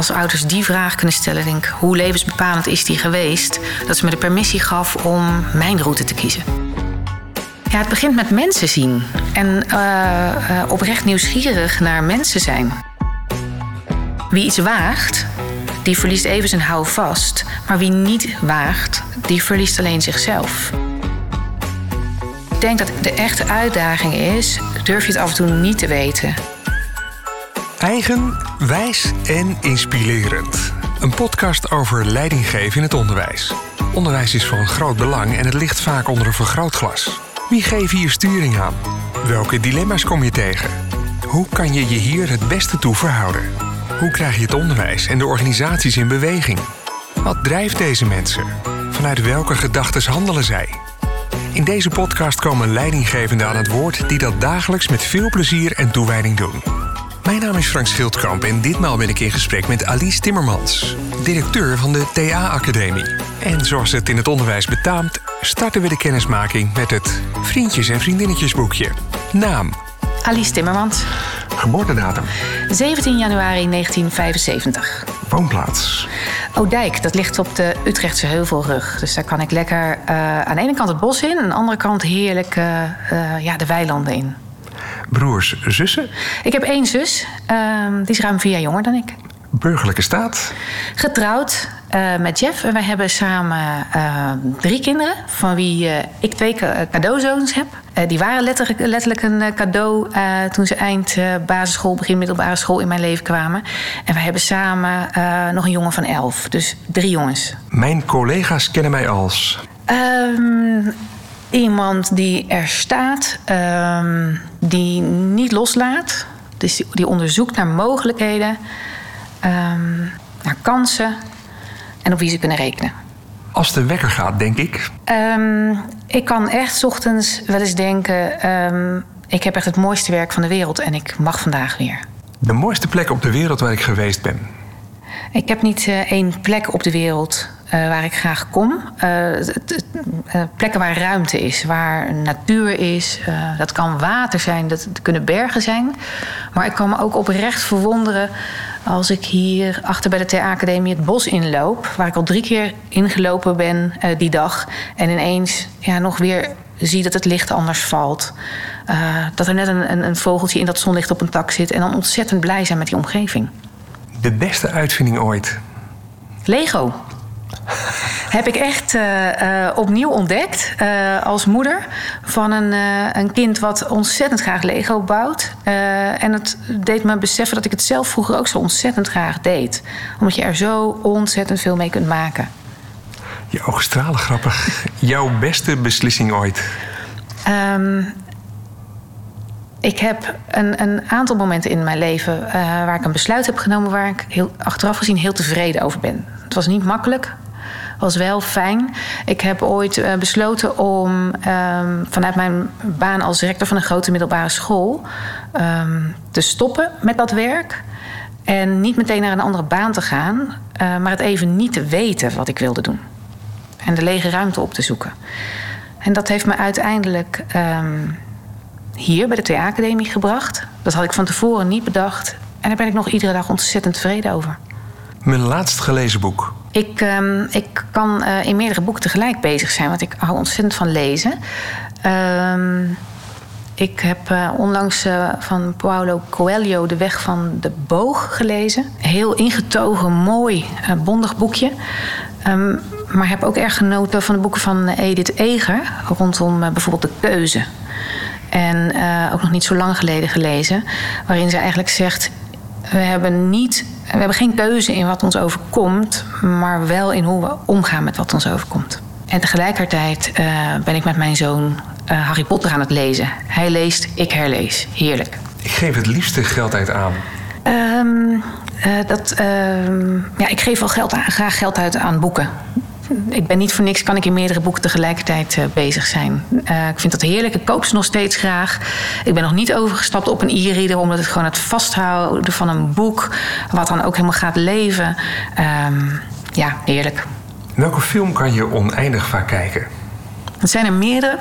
als ouders die vraag kunnen stellen, denk hoe levensbepalend is die geweest, dat ze me de permissie gaf om mijn route te kiezen. Ja, het begint met mensen zien en uh, oprecht nieuwsgierig naar mensen zijn. Wie iets waagt, die verliest even zijn hou vast, maar wie niet waagt, die verliest alleen zichzelf. Ik denk dat de echte uitdaging is, durf je het af en toe niet te weten. Eigen, wijs en inspirerend. Een podcast over leidinggeven in het onderwijs. Onderwijs is van groot belang en het ligt vaak onder een vergrootglas. Wie geeft hier sturing aan? Welke dilemma's kom je tegen? Hoe kan je je hier het beste toe verhouden? Hoe krijg je het onderwijs en de organisaties in beweging? Wat drijft deze mensen? Vanuit welke gedachten handelen zij? In deze podcast komen leidinggevenden aan het woord die dat dagelijks met veel plezier en toewijding doen. Mijn naam is Frank Schildkamp en ditmaal ben ik in gesprek met Alice Timmermans, directeur van de TA-academie. En zoals het in het onderwijs betaamt, starten we de kennismaking met het Vriendjes- en Vriendinnetjesboekje. Naam: Alice Timmermans. Geboortedatum: 17 januari 1975. Woonplaats: Oudijk, dat ligt op de Utrechtse Heuvelrug. Dus daar kan ik lekker uh, aan de ene kant het bos in, aan de andere kant heerlijk uh, uh, ja, de weilanden in. Broers, zussen? Ik heb één zus, uh, die is ruim vier jaar jonger dan ik. Burgerlijke staat? Getrouwd uh, met Jeff. En wij hebben samen uh, drie kinderen, van wie uh, ik twee cadeauzoons heb. die waren letterlijk, letterlijk een cadeau toen ze eind basisschool, begin middelbare school in mijn leven kwamen. En wij hebben samen nog een jongen van elf. Dus drie jongens. Mijn collega's kennen mij als. Um, iemand die er staat, um, die niet loslaat. Dus die, die onderzoekt naar mogelijkheden, um, naar kansen en op wie ze kunnen rekenen. Als de wekker gaat, denk ik. Um, ik kan echt ochtends wel eens denken: ik heb echt het mooiste werk van de wereld en ik mag vandaag weer. De mooiste plek op de wereld waar ik geweest ben. Ik heb niet uh, één plek op de wereld uh, waar ik graag kom. Uh, plekken waar ruimte is, waar natuur is. dat kan water zijn, dat kunnen bergen zijn. Maar ik kan me ook oprecht verwonderen als ik hier achter bij de TA-academie het bos inloop, waar ik al drie keer ingelopen ben die dag. En ineens ja, nog weer zie dat het licht anders valt. dat er net een, een, een vogeltje in dat zonlicht op een tak zit. En dan ontzettend blij zijn met die omgeving. De beste uitvinding ooit? Lego. Heb ik echt uh, uh, opnieuw ontdekt uh, als moeder van een, een, kind wat ontzettend graag Lego bouwt. en het deed me beseffen dat ik het zelf vroeger ook zo ontzettend graag deed. Omdat je er zo ontzettend veel mee kunt maken. Je ogen stralen grappig. Jouw beste beslissing ooit? Um, ik heb een, een, aantal momenten in mijn leven uh, waar ik een besluit heb genomen waar ik heel, achteraf gezien heel tevreden over ben. Het was niet makkelijk, was wel fijn. Ik heb ooit uh, besloten om um, vanuit mijn baan als rector van een grote middelbare school um, te stoppen met dat werk. En niet meteen naar een andere baan te gaan, uh, maar het even niet te weten wat ik wilde doen. En de lege ruimte op te zoeken. En dat heeft me uiteindelijk. Um, hier bij de TA-academie gebracht. Dat had ik van tevoren niet bedacht. En daar ben ik nog iedere dag ontzettend tevreden over. Mijn laatst gelezen boek? Ik, um, ik kan uh, in meerdere boeken tegelijk bezig zijn, want ik hou ontzettend van lezen. Um, ik heb uh, onlangs uh, van Paulo Coelho De Weg van de Boog gelezen. Heel ingetogen, mooi, bondig boekje. Um, maar heb ook erg genoten van de boeken van Edith Eger rondom bijvoorbeeld de keuze. En ook nog niet zo lang geleden gelezen. Waarin ze eigenlijk zegt: we hebben, niet, we hebben geen keuze in wat ons overkomt, maar wel in hoe we omgaan met wat ons overkomt. En tegelijkertijd uh, ben ik met mijn zoon uh, Harry Potter aan het lezen. Hij leest, ik herlees. Heerlijk. Ik geef het liefste geld uit aan. Um, dat, ja, ik geef wel geld aan, graag geld uit aan boeken ik ben niet voor niks, kan ik in meerdere boeken tegelijkertijd uh, bezig zijn. Uh, ik vind dat heerlijk, ik koop ze nog steeds graag. Ik ben nog niet overgestapt op een e-reader, omdat het gewoon het vasthouden van een boek, wat dan ook helemaal gaat leven. Um, ja, heerlijk. Welke film kan je oneindig vaak kijken? Het zijn er meerdere.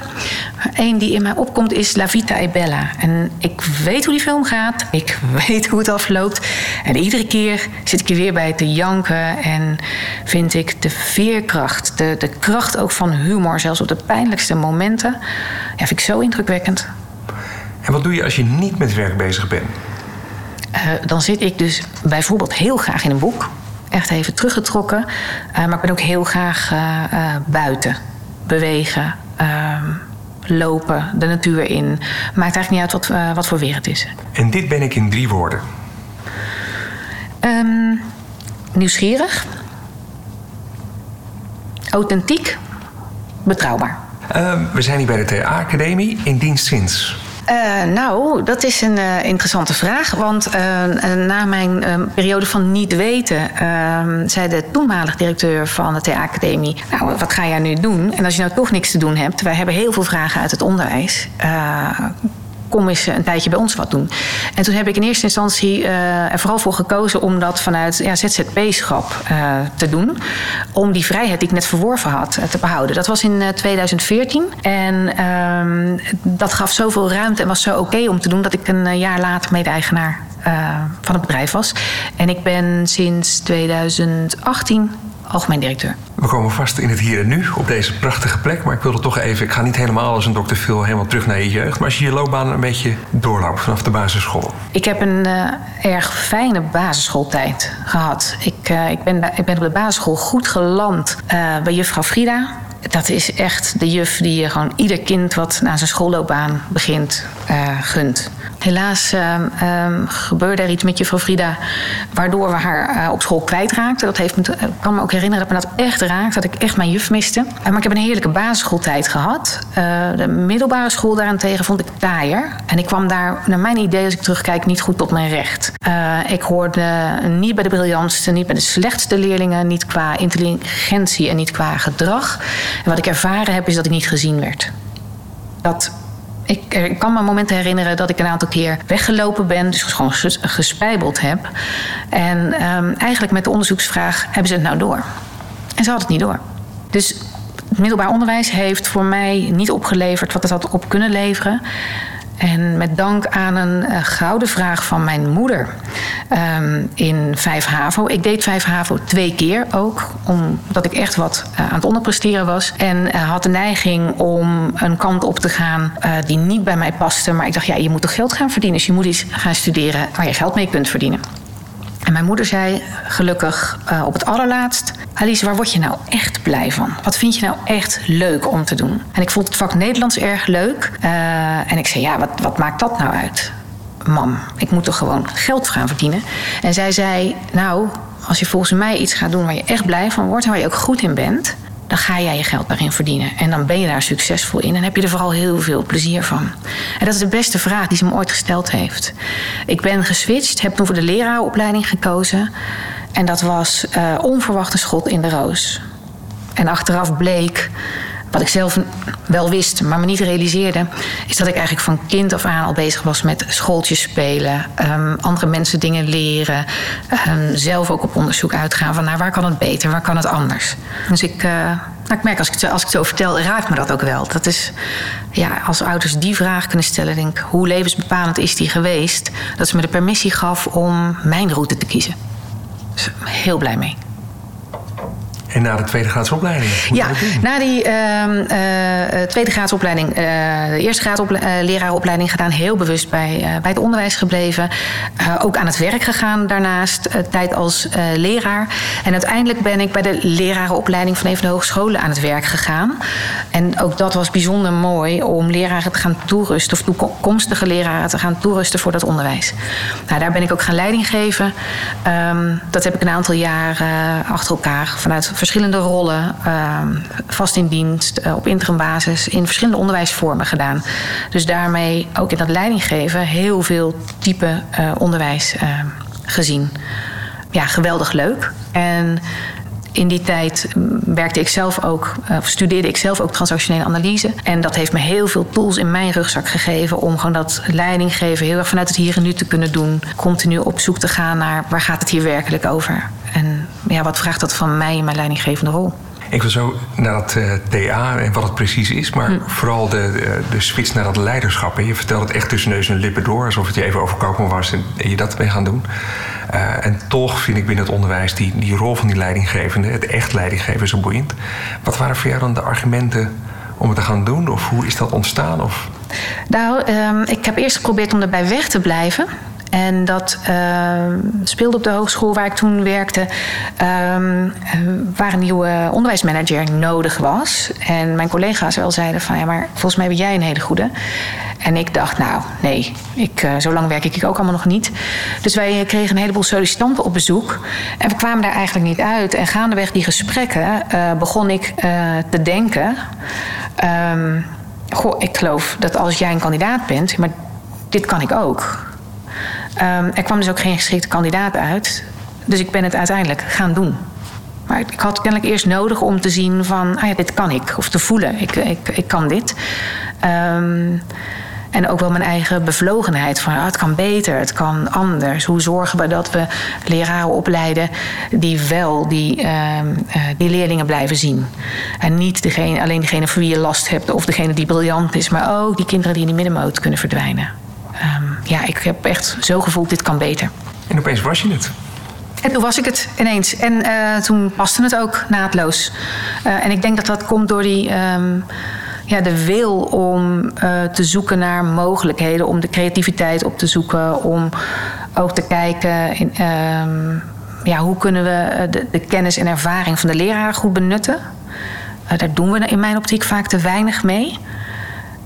Eén die in mij opkomt is La Vita e Bella. En ik weet hoe die film gaat. Ik weet hoe het afloopt. En iedere keer zit ik er weer bij te janken. En vind ik de veerkracht, de, de kracht ook van humor, zelfs op de pijnlijkste momenten, ja, vind ik zo indrukwekkend. En wat doe je als je niet met werk bezig bent? Uh, dan zit ik dus bijvoorbeeld heel graag in een boek. Echt even teruggetrokken. Uh, maar ik ben ook heel graag uh, buiten bewegen, ehm, lopen, de natuur in. Maakt eigenlijk niet uit wat, uh, wat voor weer het is. En dit ben ik in drie woorden. Um, nieuwsgierig. Authentiek. Betrouwbaar. Uh, we zijn hier bij de TA-academie in dienst sinds. Uh, nou, dat is een uh, interessante vraag. Want uh, na mijn periode van niet weten, ehm, zei de toenmalig directeur van de TA-academie: Nou, wat ga jij nu doen? En als je nou toch niks te doen hebt, wij hebben heel veel vragen uit het onderwijs kom eens een tijdje bij ons wat doen. En toen heb ik in eerste instantie uh, er vooral voor gekozen om dat vanuit ja, ZZP-schap uh, te doen. Om die vrijheid die ik net verworven had uh, te behouden. Dat was in 2014. En ehm, dat gaf zoveel ruimte en was zo oké om te doen dat ik een jaar later mede-eigenaar van het bedrijf was. En ik ben sinds 2018 algemeen directeur. We komen vast in het hier en nu op deze prachtige plek. Maar ik wilde toch even, ik ga niet helemaal als een dokter Phil helemaal terug naar je jeugd. Maar als je je loopbaan een beetje doorloopt vanaf de basisschool. Ik heb een uh, erg fijne basisschooltijd gehad. Ik, uh, ik, ben, ik ben op de basisschool goed geland uh, bij juffrouw Frida. Dat is echt de juf die je gewoon ieder kind wat na zijn schoolloopbaan begint gunt. Helaas uh, um, gebeurde er iets met juffrouw Frida... waardoor we haar uh, op school kwijtraakten. Dat heeft me, ik kan me ook herinneren dat me dat echt raakt. Dat ik echt mijn juf miste. Maar ik heb een heerlijke basisschooltijd gehad. De middelbare school daarentegen vond ik taaier. En ik kwam daar, naar mijn idee als ik terugkijk... niet goed tot mijn recht. ik hoorde niet bij de briljantste, niet bij de slechtste leerlingen... niet qua intelligentie en niet qua gedrag. En wat ik ervaren heb, is dat ik niet gezien werd. Dat ik, ik, kan me momenten herinneren dat ik een aantal keer weggelopen ben, dus gewoon gespijbeld heb. En um, eigenlijk met de onderzoeksvraag: hebben ze het nou door? En ze hadden het niet door. Dus het middelbaar onderwijs heeft voor mij niet opgeleverd wat het had op kunnen leveren. En met dank aan een uh, gouden vraag van mijn moeder um, in 5 HAVO. Ik deed 5 HAVO twee keer ook, omdat ik echt wat uh, aan het onderpresteren was. En uh, had de neiging om een kant op te gaan die niet bij mij paste. Maar ik dacht, ja, je moet toch geld gaan verdienen. Dus je moet iets gaan studeren waar je geld mee kunt verdienen. En mijn moeder zei gelukkig op het allerlaatst: Alice, waar word je nou echt blij van? Wat vind je nou echt leuk om te doen? En ik vond het vak Nederlands erg leuk. En ik zei: Ja, wat, wat maakt dat nou uit? Mam, ik moet toch gewoon geld gaan verdienen? En zij zei: Nou, als je volgens mij iets gaat doen waar je echt blij van wordt en waar je ook goed in bent, dan ga jij je geld daarin verdienen. En dan ben je daar succesvol in en heb je er vooral heel veel plezier van. En dat is de beste vraag die ze me ooit gesteld heeft. Ik ben geswitcht, heb toen voor de leraaropleiding gekozen. En dat was uh, onverwachte schot in de roos. En achteraf bleek wat ik zelf wel wist, maar me niet realiseerde, is dat ik eigenlijk van kind af aan al bezig was met schooltjes spelen, um, andere mensen dingen leren, um, zelf ook op onderzoek uitgaan van nou, waar kan het beter, waar kan het anders. Dus ik, uh, nou, ik merk als ik, het, als ik het zo vertel, raakt me dat ook wel. Dat is, ja, als ouders die vraag kunnen stellen, denk ik, hoe levensbepalend is die geweest, dat ze me de permissie gaf om mijn route te kiezen. Dus heel blij mee. En na de tweede graadsopleiding? Ja, na die uh, uh, tweede graadsopleiding, uh, de eerste graadleraaropleiding gedaan, heel bewust bij, bij het onderwijs gebleven. ook aan het werk gegaan daarnaast, tijd als leraar. En uiteindelijk ben ik bij de lerarenopleiding van een van de hogescholen aan het werk gegaan. En ook dat was bijzonder mooi om leraren te gaan toerusten, of toekomstige leraren te gaan toerusten voor dat onderwijs. Nou, daar ben ik ook gaan leiding geven. Um, dat heb ik een aantal jaren achter elkaar vanuit verschillende rollen, uh, vast in dienst, uh, op interimbasis, in verschillende onderwijsvormen gedaan. Dus daarmee ook in dat leidinggeven heel veel type uh, onderwijs gezien. Ja, geweldig leuk. En in die tijd werkte ik zelf ook, of studeerde ik zelf ook transactionele analyse. En dat heeft me heel veel tools in mijn rugzak gegeven om gewoon dat leidinggeven heel erg vanuit het hier en nu te kunnen doen. Continu op zoek te gaan naar waar gaat het hier werkelijk over. En ja, wat vraagt dat van mij in mijn leidinggevende rol? Ik wil zo naar dat uh, eh, TA en wat het precies is, maar hm. vooral de, de switch naar dat leiderschap. Je vertelt het echt tussen neus en lippen door, alsof het je even overkomen was en, je dat mee gaan doen. Uh, en toch vind ik binnen het onderwijs die, die rol van die leidinggevende, het echt leidinggeven, zo boeiend. Wat waren voor jou dan de argumenten om het te gaan doen? Of hoe is dat ontstaan? Of? Nou, um, ik heb eerst geprobeerd om erbij weg te blijven. En dat uh, speelde op de hogeschool waar ik toen werkte, uh, waar een nieuwe onderwijsmanager nodig was. En mijn collega's wel zeiden van ja, maar volgens mij ben jij een hele goede. En ik dacht, nou nee, ik, uh, zo lang werk ik ook allemaal nog niet. Dus wij kregen een heleboel sollicitanten op bezoek. En we kwamen daar eigenlijk niet uit. En gaandeweg die gesprekken uh, begon ik te denken. Um, goh, ik geloof dat als jij een kandidaat bent, maar dit kan ik ook. Um, er kwam dus ook geen geschikte kandidaat uit. Dus ik ben het uiteindelijk gaan doen. Maar ik had kennelijk eerst nodig om te zien van, ah ja, dit kan ik. Of te voelen, ik, ik, ik kan dit. Um, en ook wel mijn eigen bevlogenheid van ah, het kan beter, het kan anders. Hoe zorgen we dat we leraren opleiden die wel die, uh, die leerlingen blijven zien. En niet alleen degene voor wie je last hebt of degene die briljant is, maar ook die kinderen die in de middenmoot kunnen verdwijnen. Um, ja, ik heb echt zo gevoeld, dit kan beter. En opeens was je het. En toen was ik het ineens. En uh, toen paste het ook naadloos. Uh, en ik denk dat dat komt door die. Um, ja, de wil om uh, te zoeken naar mogelijkheden, om de creativiteit op te zoeken, om ook te kijken in, um, ja, hoe kunnen we de, de, kennis en ervaring van de leraren goed benutten. Daar doen we in mijn optiek vaak te weinig mee.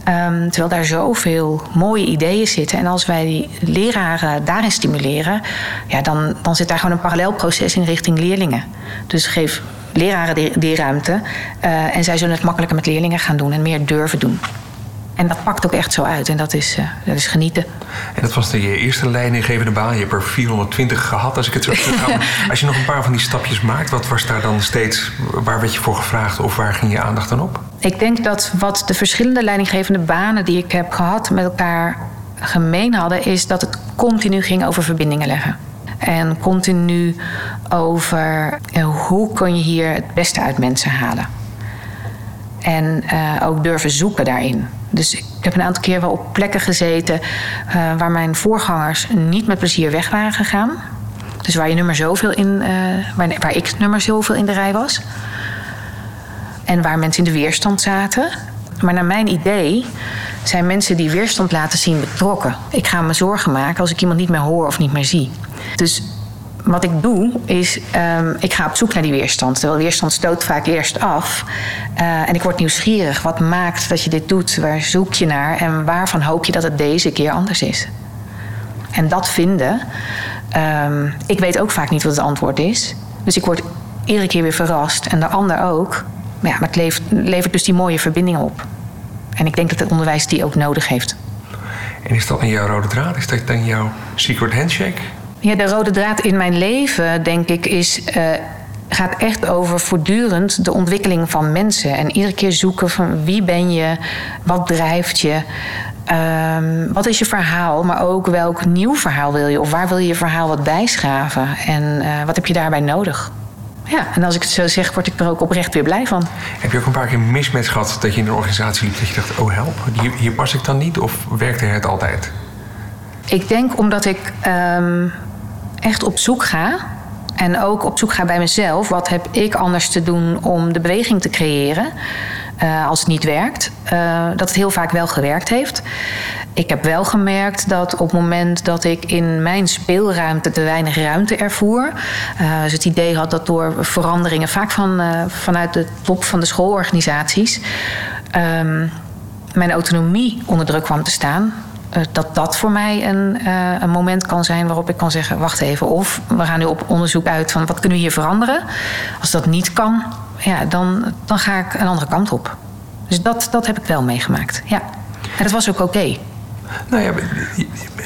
Um, terwijl daar zoveel mooie ideeën zitten. En als wij die leraren daarin stimuleren, ja, dan, dan zit daar gewoon een parallelproces in richting leerlingen. Dus geef leraren die, die ruimte. Uh, en zij zullen het makkelijker met leerlingen gaan doen en meer durven doen. En dat pakt ook echt zo uit en dat is, uh, dat is genieten. En dat was de, je eerste leidinggevende baan. Je hebt er 420 gehad, als ik het zo terugga. als je nog een paar van die stapjes maakt, wat was daar dan steeds... waar werd je voor gevraagd of waar ging je aandacht dan op? Ik denk dat wat de verschillende leidinggevende banen die ik heb gehad... met elkaar gemeen hadden... is dat het continu ging over verbindingen leggen. En continu over hoe kun je hier het beste uit mensen halen. En uh, ook durven zoeken daarin. Dus ik heb een aantal keer wel op plekken gezeten uh, waar mijn voorgangers niet met plezier weg waren gegaan. Dus waar je nummer zoveel in, uh, waar, waar ik nummer zoveel in de rij was. En waar mensen in de weerstand zaten. Maar naar mijn idee zijn mensen die weerstand laten zien betrokken. Ik ga me zorgen maken als ik iemand niet meer hoor of niet meer zie. Dus wat ik doe, is um, ik ga op zoek naar die weerstand. Terwijl weerstand stoot vaak eerst af. Uh, en ik word nieuwsgierig. Wat maakt dat je dit doet? Waar zoek je naar? En waarvan hoop je dat het deze keer anders is? En dat vinden. Um, ik weet ook vaak niet wat het antwoord is. Dus ik word iedere keer weer verrast. En de ander ook. Maar ja, maar het levert, dus die mooie verbindingen op. En ik denk dat het onderwijs die ook nodig heeft. En is dat in jouw rode draad? Is dat dan jouw secret handshake? Ja, de rode draad in mijn leven, denk ik, is. Uh, gaat echt over voortdurend de ontwikkeling van mensen. En iedere keer zoeken van wie ben je, wat drijft je, um, wat is je verhaal, maar ook welk nieuw verhaal wil je of waar wil je je verhaal wat bijschaven en uh, wat heb je daarbij nodig. Ja, en als ik het zo zeg, word ik er ook oprecht weer blij van. Heb je ook een paar keer mismatch gehad dat je in een organisatie liep dat je dacht, oh help, hier, hier pas ik dan niet? Of werkte het altijd? Ik denk omdat ik um, echt op zoek ga. En ook op zoek ga bij mezelf. Wat heb ik anders te doen om de beweging te creëren? Uh, als het niet werkt. Uh, dat het heel vaak wel gewerkt heeft. Ik heb wel gemerkt dat op het moment dat ik in mijn speelruimte te weinig ruimte ervoer. Uh, dus het idee had dat door veranderingen, vaak van, vanuit de top van de schoolorganisaties. Um, mijn autonomie onder druk kwam te staan. Eh, dat dat voor mij een, uh, een moment kan zijn waarop ik kan zeggen: wacht even. Of we gaan nu op onderzoek uit van wat kunnen we hier veranderen. Als dat niet kan, ja, dan, dan ga ik een andere kant op. Dus dat, dat heb ik wel meegemaakt. Ja. En dat was ook oké. Okay. Nou ja,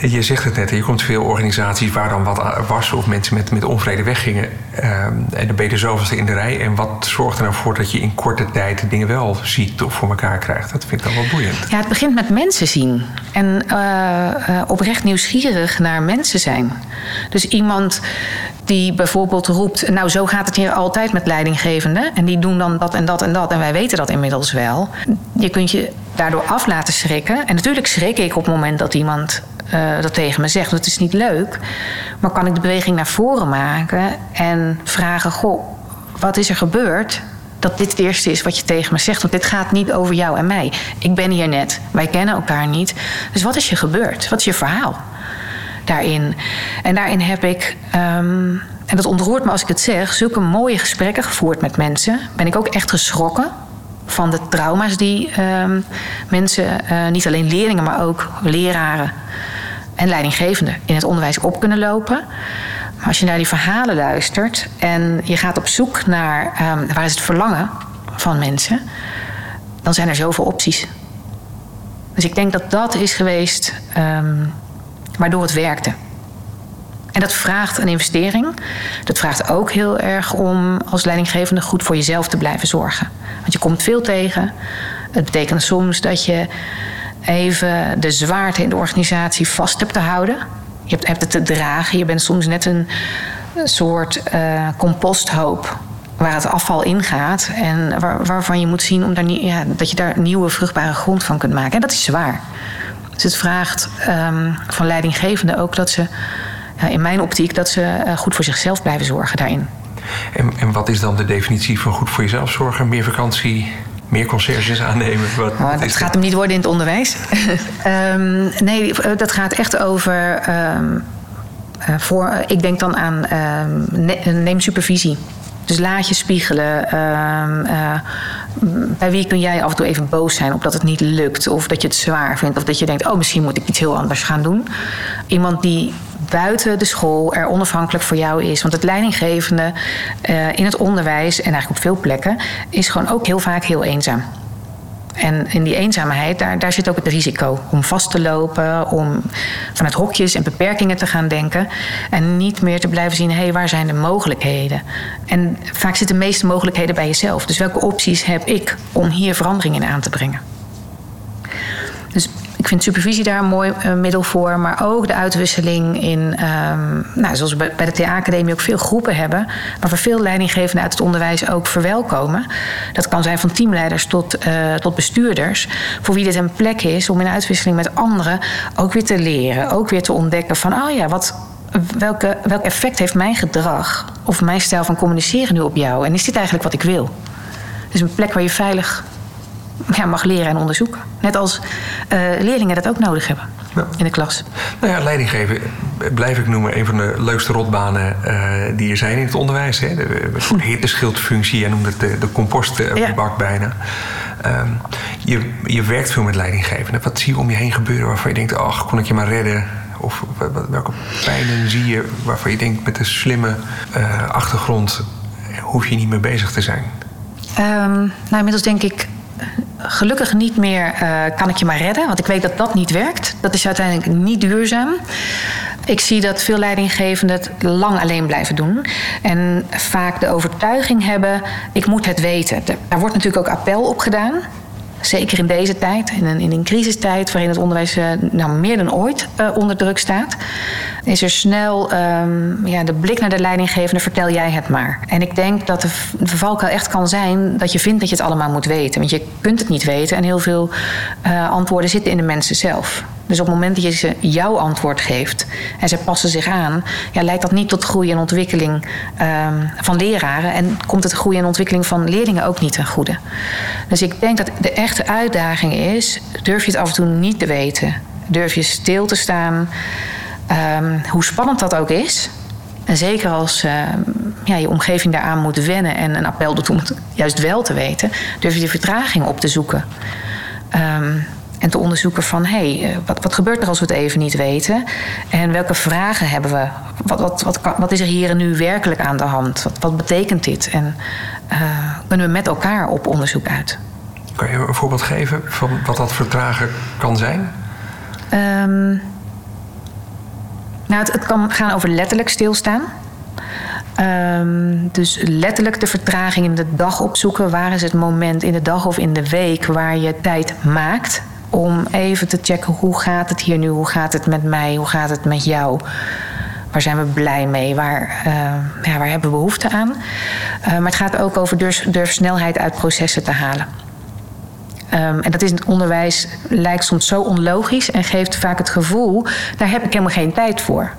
je zegt het net, je komt veel organisaties waar dan wat was of mensen met, met onvrede weggingen. Um, en dan ben je de zoveelste in de rij. En wat zorgt er nou voor dat je in korte tijd dingen wel ziet of voor elkaar krijgt? Dat vind ik dan wel boeiend. Ja, het begint met mensen zien. En uh, uh, oprecht nieuwsgierig naar mensen zijn. Dus iemand die bijvoorbeeld roept: Nou, zo gaat het hier altijd met leidinggevenden. En die doen dan dat en dat en dat. En wij weten dat inmiddels wel. Je kunt je daardoor af laten schrikken. En natuurlijk schrik ik op het moment dat iemand uh, dat tegen me zegt. Het is niet leuk. Maar kan ik de beweging naar voren maken en vragen: Goh, wat is er gebeurd? Dat dit het eerste is wat je tegen me zegt. Want dit gaat niet over jou en mij. Ik ben hier net. Wij kennen elkaar niet. Dus wat is je gebeurd? Wat is je verhaal daarin? En daarin heb ik. Um, en dat ontroert me als ik het zeg, zulke mooie gesprekken gevoerd met mensen. Ben ik ook echt geschrokken van de trauma's die um, mensen, uh, niet alleen leerlingen, maar ook leraren en leidinggevenden in het onderwijs op kunnen lopen. Maar als je naar die verhalen luistert en je gaat op zoek naar um, waar is het verlangen van mensen, dan zijn er zoveel opties. Dus ik denk dat dat is geweest um, waardoor het werkte. En dat vraagt een investering. Dat vraagt ook heel erg om als leidinggevende goed voor jezelf te blijven zorgen. Want je komt veel tegen. Het betekent soms dat je even de zwaarte in de organisatie vast hebt te houden. Je hebt, hebt het te dragen. Je bent soms net een soort uh, composthoop waar het afval ingaat. En waar, waarvan je moet zien om daar, ja, dat je daar nieuwe vruchtbare grond van kunt maken. En dat is zwaar. Dus het vraagt um, van leidinggevenden ook dat ze, in mijn optiek, dat ze uh, goed voor zichzelf blijven zorgen daarin. En, en wat is dan de definitie van goed voor jezelf zorgen? Meer vakantie, meer conciërges aannemen? Wat, nou, dat gaat hem niet worden in het onderwijs. um, nee, dat gaat echt over. Um, uh, voor, ik denk dan aan um, neem supervisie. Dus laat je spiegelen. Bij wie kun jij af en toe even boos zijn omdat het niet lukt, of dat je het zwaar vindt, of dat je denkt: oh, misschien moet ik iets heel anders gaan doen. Iemand die buiten de school er onafhankelijk voor jou is. Want het leidinggevende uh, in het onderwijs en eigenlijk op veel plekken is gewoon ook heel vaak heel eenzaam. En in die eenzaamheid, daar, daar zit ook het risico om vast te lopen, om vanuit hokjes en beperkingen te gaan denken. En niet meer te blijven zien, hé, hey, waar zijn de mogelijkheden? En vaak zitten de meeste mogelijkheden bij jezelf. Dus welke opties heb ik om hier verandering in aan te brengen? Ik vind supervisie daar een mooi uh, middel voor. Maar ook de uitwisseling in, um, nou, zoals we bij de TA-academie ook veel groepen hebben. Maar voor veel leidinggevenden uit het onderwijs ook verwelkomen. Dat kan zijn van teamleiders tot, uh, tot bestuurders. Voor wie dit een plek is om in uitwisseling met anderen ook weer te leren. Ook weer te ontdekken van, oh ja, wat, welke, welk effect heeft mijn gedrag of mijn stijl van communiceren nu op jou? En is dit eigenlijk wat ik wil? Dus een plek waar je veilig ja, mag leren en onderzoeken. Net als uh, leerlingen dat ook nodig hebben ja. in de klas. Nou ja, leidinggeven blijf ik noemen een van de leukste rotbanen uh, die er zijn in het onderwijs. Hè. De, de hitteschildfunctie, jij noemde het de, de compostbak ja. bijna. Um, je, je werkt veel met leidinggevenden. Wat zie je om je heen gebeuren waarvan je denkt... ach, kon ik je maar redden? Of welke pijnen zie je waarvan je denkt... met een slimme uh, achtergrond hoef je niet meer bezig te zijn? Um, nou, inmiddels denk ik gelukkig niet meer uh, kan ik je maar redden. Want ik weet dat dat niet werkt. Dat is uiteindelijk niet duurzaam. Ik zie dat veel leidinggevenden het lang alleen blijven doen. En vaak de overtuiging hebben, ik moet het weten. Daar wordt natuurlijk ook appel op gedaan. Zeker in deze tijd, in een, in een crisistijd waarin het onderwijs uh, nou, meer dan ooit uh, onder druk staat, is er snel um, ja, de blik naar de leidinggevende, vertel jij het maar. En ik denk dat de, de echt kan zijn dat je vindt dat je het allemaal moet weten. Want je kunt het niet weten en heel veel uh, antwoorden zitten in de mensen zelf. Dus op het moment dat je ze jouw antwoord geeft en ze passen zich aan, ja, leidt dat niet tot groei en ontwikkeling um, van leraren. En komt het groei en ontwikkeling van leerlingen ook niet ten goede. Dus ik denk dat de echte uitdaging is: durf je het af en toe niet te weten? Durf je stil te staan? Um, hoe spannend dat ook is. En zeker als uh, ja, je omgeving daaraan moet wennen en een appel doet om het juist wel te weten, durf je de vertraging op te zoeken. Um, en te onderzoeken van hé, hey, wat, wat gebeurt er als we het even niet weten? En welke vragen hebben we? Wat, wat, wat, wat is er hier en nu werkelijk aan de hand? Wat, wat betekent dit? En uh, kunnen we met elkaar op onderzoek uit? Kan je een voorbeeld geven van wat dat vertragen kan zijn? Um, nou, het, het, kan gaan over letterlijk stilstaan. Um, dus letterlijk de vertraging in de dag opzoeken. Waar is het moment in de dag of in de week waar je tijd maakt om even te checken hoe gaat het hier nu, hoe gaat het met mij, hoe gaat het met jou. Waar zijn we blij mee? Waar, uh, ja, waar hebben we behoefte aan? Uh, maar het gaat ook over durf, durf snelheid uit processen te halen. Um, en dat is in het onderwijs lijkt soms zo onlogisch en geeft vaak het gevoel, daar heb ik helemaal geen tijd voor.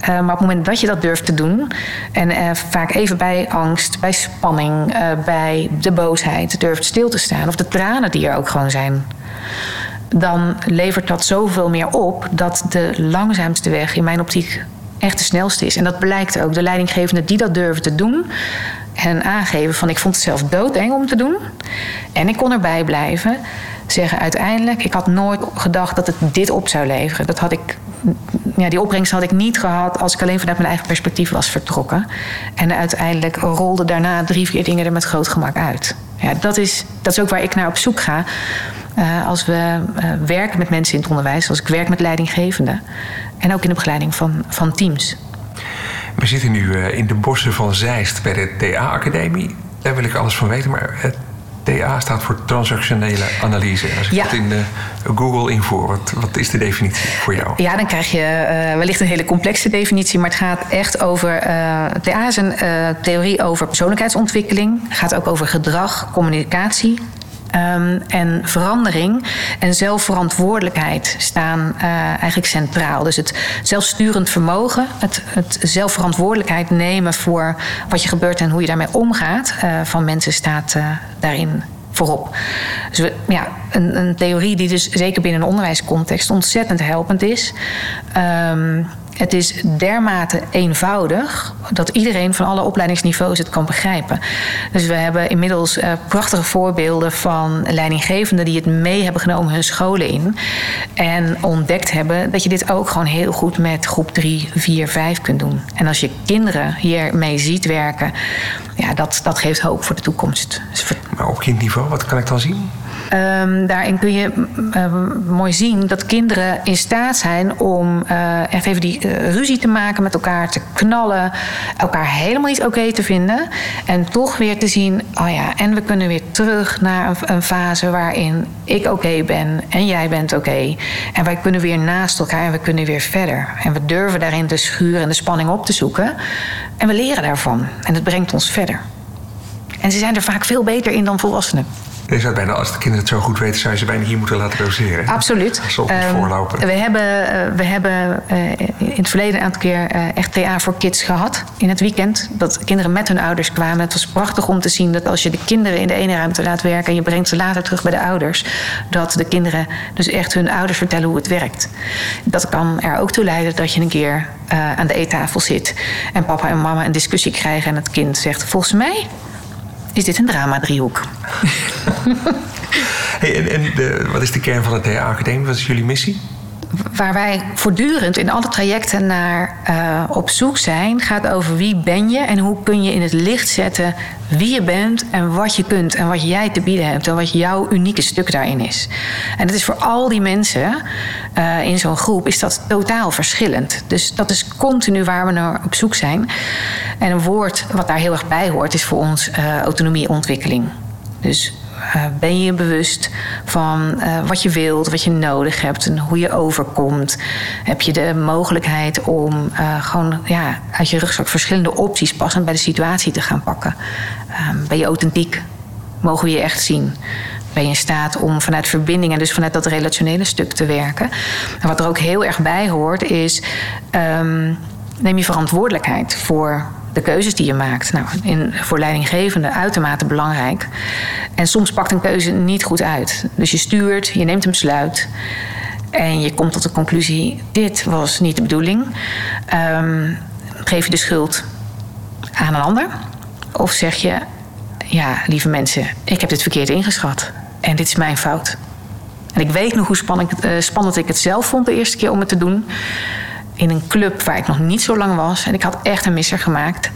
Uh, maar op het moment dat je dat durft te doen, en vaak even bij angst, bij spanning, bij de boosheid durft stil te staan, of de tranen die er ook gewoon zijn, dan levert dat zoveel meer op dat de langzaamste weg in mijn optiek echt de snelste is. En dat blijkt ook. De leidinggevenden die dat durven te doen, en aangeven van ik vond het zelf doodeng om te doen. En ik kon erbij blijven. Zeggen uiteindelijk, ik had nooit gedacht dat het dit op zou leveren. Dat had ik, ja, die opbrengst had ik niet gehad als ik alleen vanuit mijn eigen perspectief was vertrokken. En uiteindelijk rolden daarna drie, vier dingen er met groot gemak uit. Ja, dat, is, dat is ook waar ik naar op zoek ga. Uh, als we uh, werken met mensen in het onderwijs, als ik werk met leidinggevenden. En ook in de begeleiding van, van teams. We zitten nu uh, in de bossen van Zeist bij de TA-academie. Daar wil ik alles van weten, maar TA staat voor transactionele analyse. Als ik Ja. dat in uh, Google invoer, wat, wat is de definitie voor jou? Ja, dan krijg je uh, wellicht een hele complexe definitie, maar het gaat echt over. Uh, TA is een theorie over persoonlijkheidsontwikkeling. Het gaat ook over gedrag, communicatie, Um, en verandering en zelfverantwoordelijkheid staan uh, eigenlijk centraal. Dus het zelfsturend vermogen, het, het zelfverantwoordelijkheid nemen voor wat je gebeurt en hoe je daarmee omgaat uh, van mensen staat uh, daarin voorop. Dus we, ja, een, een, theorie die dus zeker binnen een onderwijscontext ontzettend helpend is. Um, het is dermate eenvoudig dat iedereen van alle opleidingsniveaus het kan begrijpen. Dus we hebben inmiddels uh, prachtige voorbeelden van leidinggevenden die het mee hebben genomen hun scholen in. En ontdekt hebben dat je dit ook gewoon heel goed met groep 3, 4, 5 kunt doen. En als je kinderen hiermee ziet werken, ja, dat, dat geeft hoop voor de toekomst. Dus. Maar op kindniveau, wat kan ik dan zien? Um, daarin kun je uh, mooi zien dat kinderen in staat zijn om echt even die uh, ruzie te maken met elkaar, te knallen, elkaar helemaal niet oké te vinden. En toch weer te zien, oh ja, en we kunnen weer terug naar een, fase waarin ik oké ben en jij bent oké. En wij kunnen weer naast elkaar en we kunnen weer verder. En we durven daarin de schuur en de spanning op te zoeken. En we leren daarvan. En het brengt ons verder. En ze zijn er vaak veel beter in dan volwassenen. Zou bijna, als de kinderen het zo goed weten, zou je ze bijna hier moeten laten doseren. Absoluut. Als ze op um, voorlopen. We hebben, uh, we hebben uh, in het verleden een aantal keer echt TA voor kids gehad. In het weekend. Dat kinderen met hun ouders kwamen. Het was prachtig om te zien dat als je de kinderen in de ene ruimte laat werken. en je brengt ze later terug bij de ouders. dat de kinderen dus echt hun ouders vertellen hoe het werkt. Dat kan er ook toe leiden dat je een keer aan de eettafel zit. en papa en mama een discussie krijgen. en het kind zegt: Volgens mij is dit een drama-driehoek. hey, en wat is de kern van de TA-academie? Wat is jullie missie? Waar wij voortdurend in alle trajecten naar uh, op zoek zijn, gaat over wie ben je en hoe kun je in het licht zetten wie je bent en wat je kunt en wat jij te bieden hebt en wat jouw unieke stuk daarin is. En dat is voor al die mensen uh, in zo'n groep is dat totaal verschillend. Dus dat is continu waar we naar op zoek zijn. En een woord wat daar heel erg bij hoort is voor ons uh, autonomieontwikkeling. Dus uh, ben je bewust van uh, wat je wilt, wat je nodig hebt en hoe je overkomt? Heb je de mogelijkheid om uh, gewoon ja, uit je rugzak verschillende opties passend bij de situatie te gaan pakken? ben je authentiek? Mogen we je echt zien? Ben je in staat om vanuit verbinding en dus vanuit dat relationele stuk te werken? En wat er ook heel erg bij hoort is. Um, neem je verantwoordelijkheid voor de keuzes die je maakt. Nou, in, voor leidinggevenden uitermate belangrijk. En soms pakt een keuze niet goed uit. Dus je stuurt, je neemt een besluit. En je komt tot de conclusie: dit was niet de bedoeling. Um, geef je de schuld aan een ander? Of zeg je: ja, lieve mensen, ik heb dit verkeerd ingeschat. En dit is mijn fout. En ik weet nog hoe spannend, uh, spannend ik het zelf vond de eerste keer om het te doen in een club waar ik nog niet zo lang was. En ik had echt een misser gemaakt.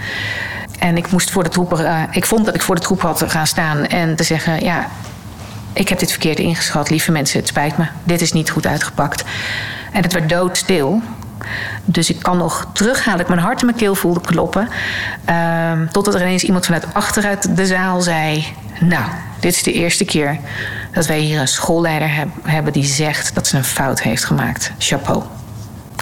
En ik moest voor de troepen. Uh, ik vond dat ik voor de troep had gaan staan en te zeggen: Ja, ik heb dit verkeerd ingeschat, lieve mensen, het spijt me. Dit is niet goed uitgepakt. En het werd doodstil. Dus ik kan nog teruggaan dat ik mijn hart in mijn keel voelde kloppen. Uh, totdat er ineens iemand vanuit achteruit de zaal zei: Nou, dit is de eerste keer dat wij hier een schoolleider heb, hebben die zegt dat ze een fout heeft gemaakt. Chapeau.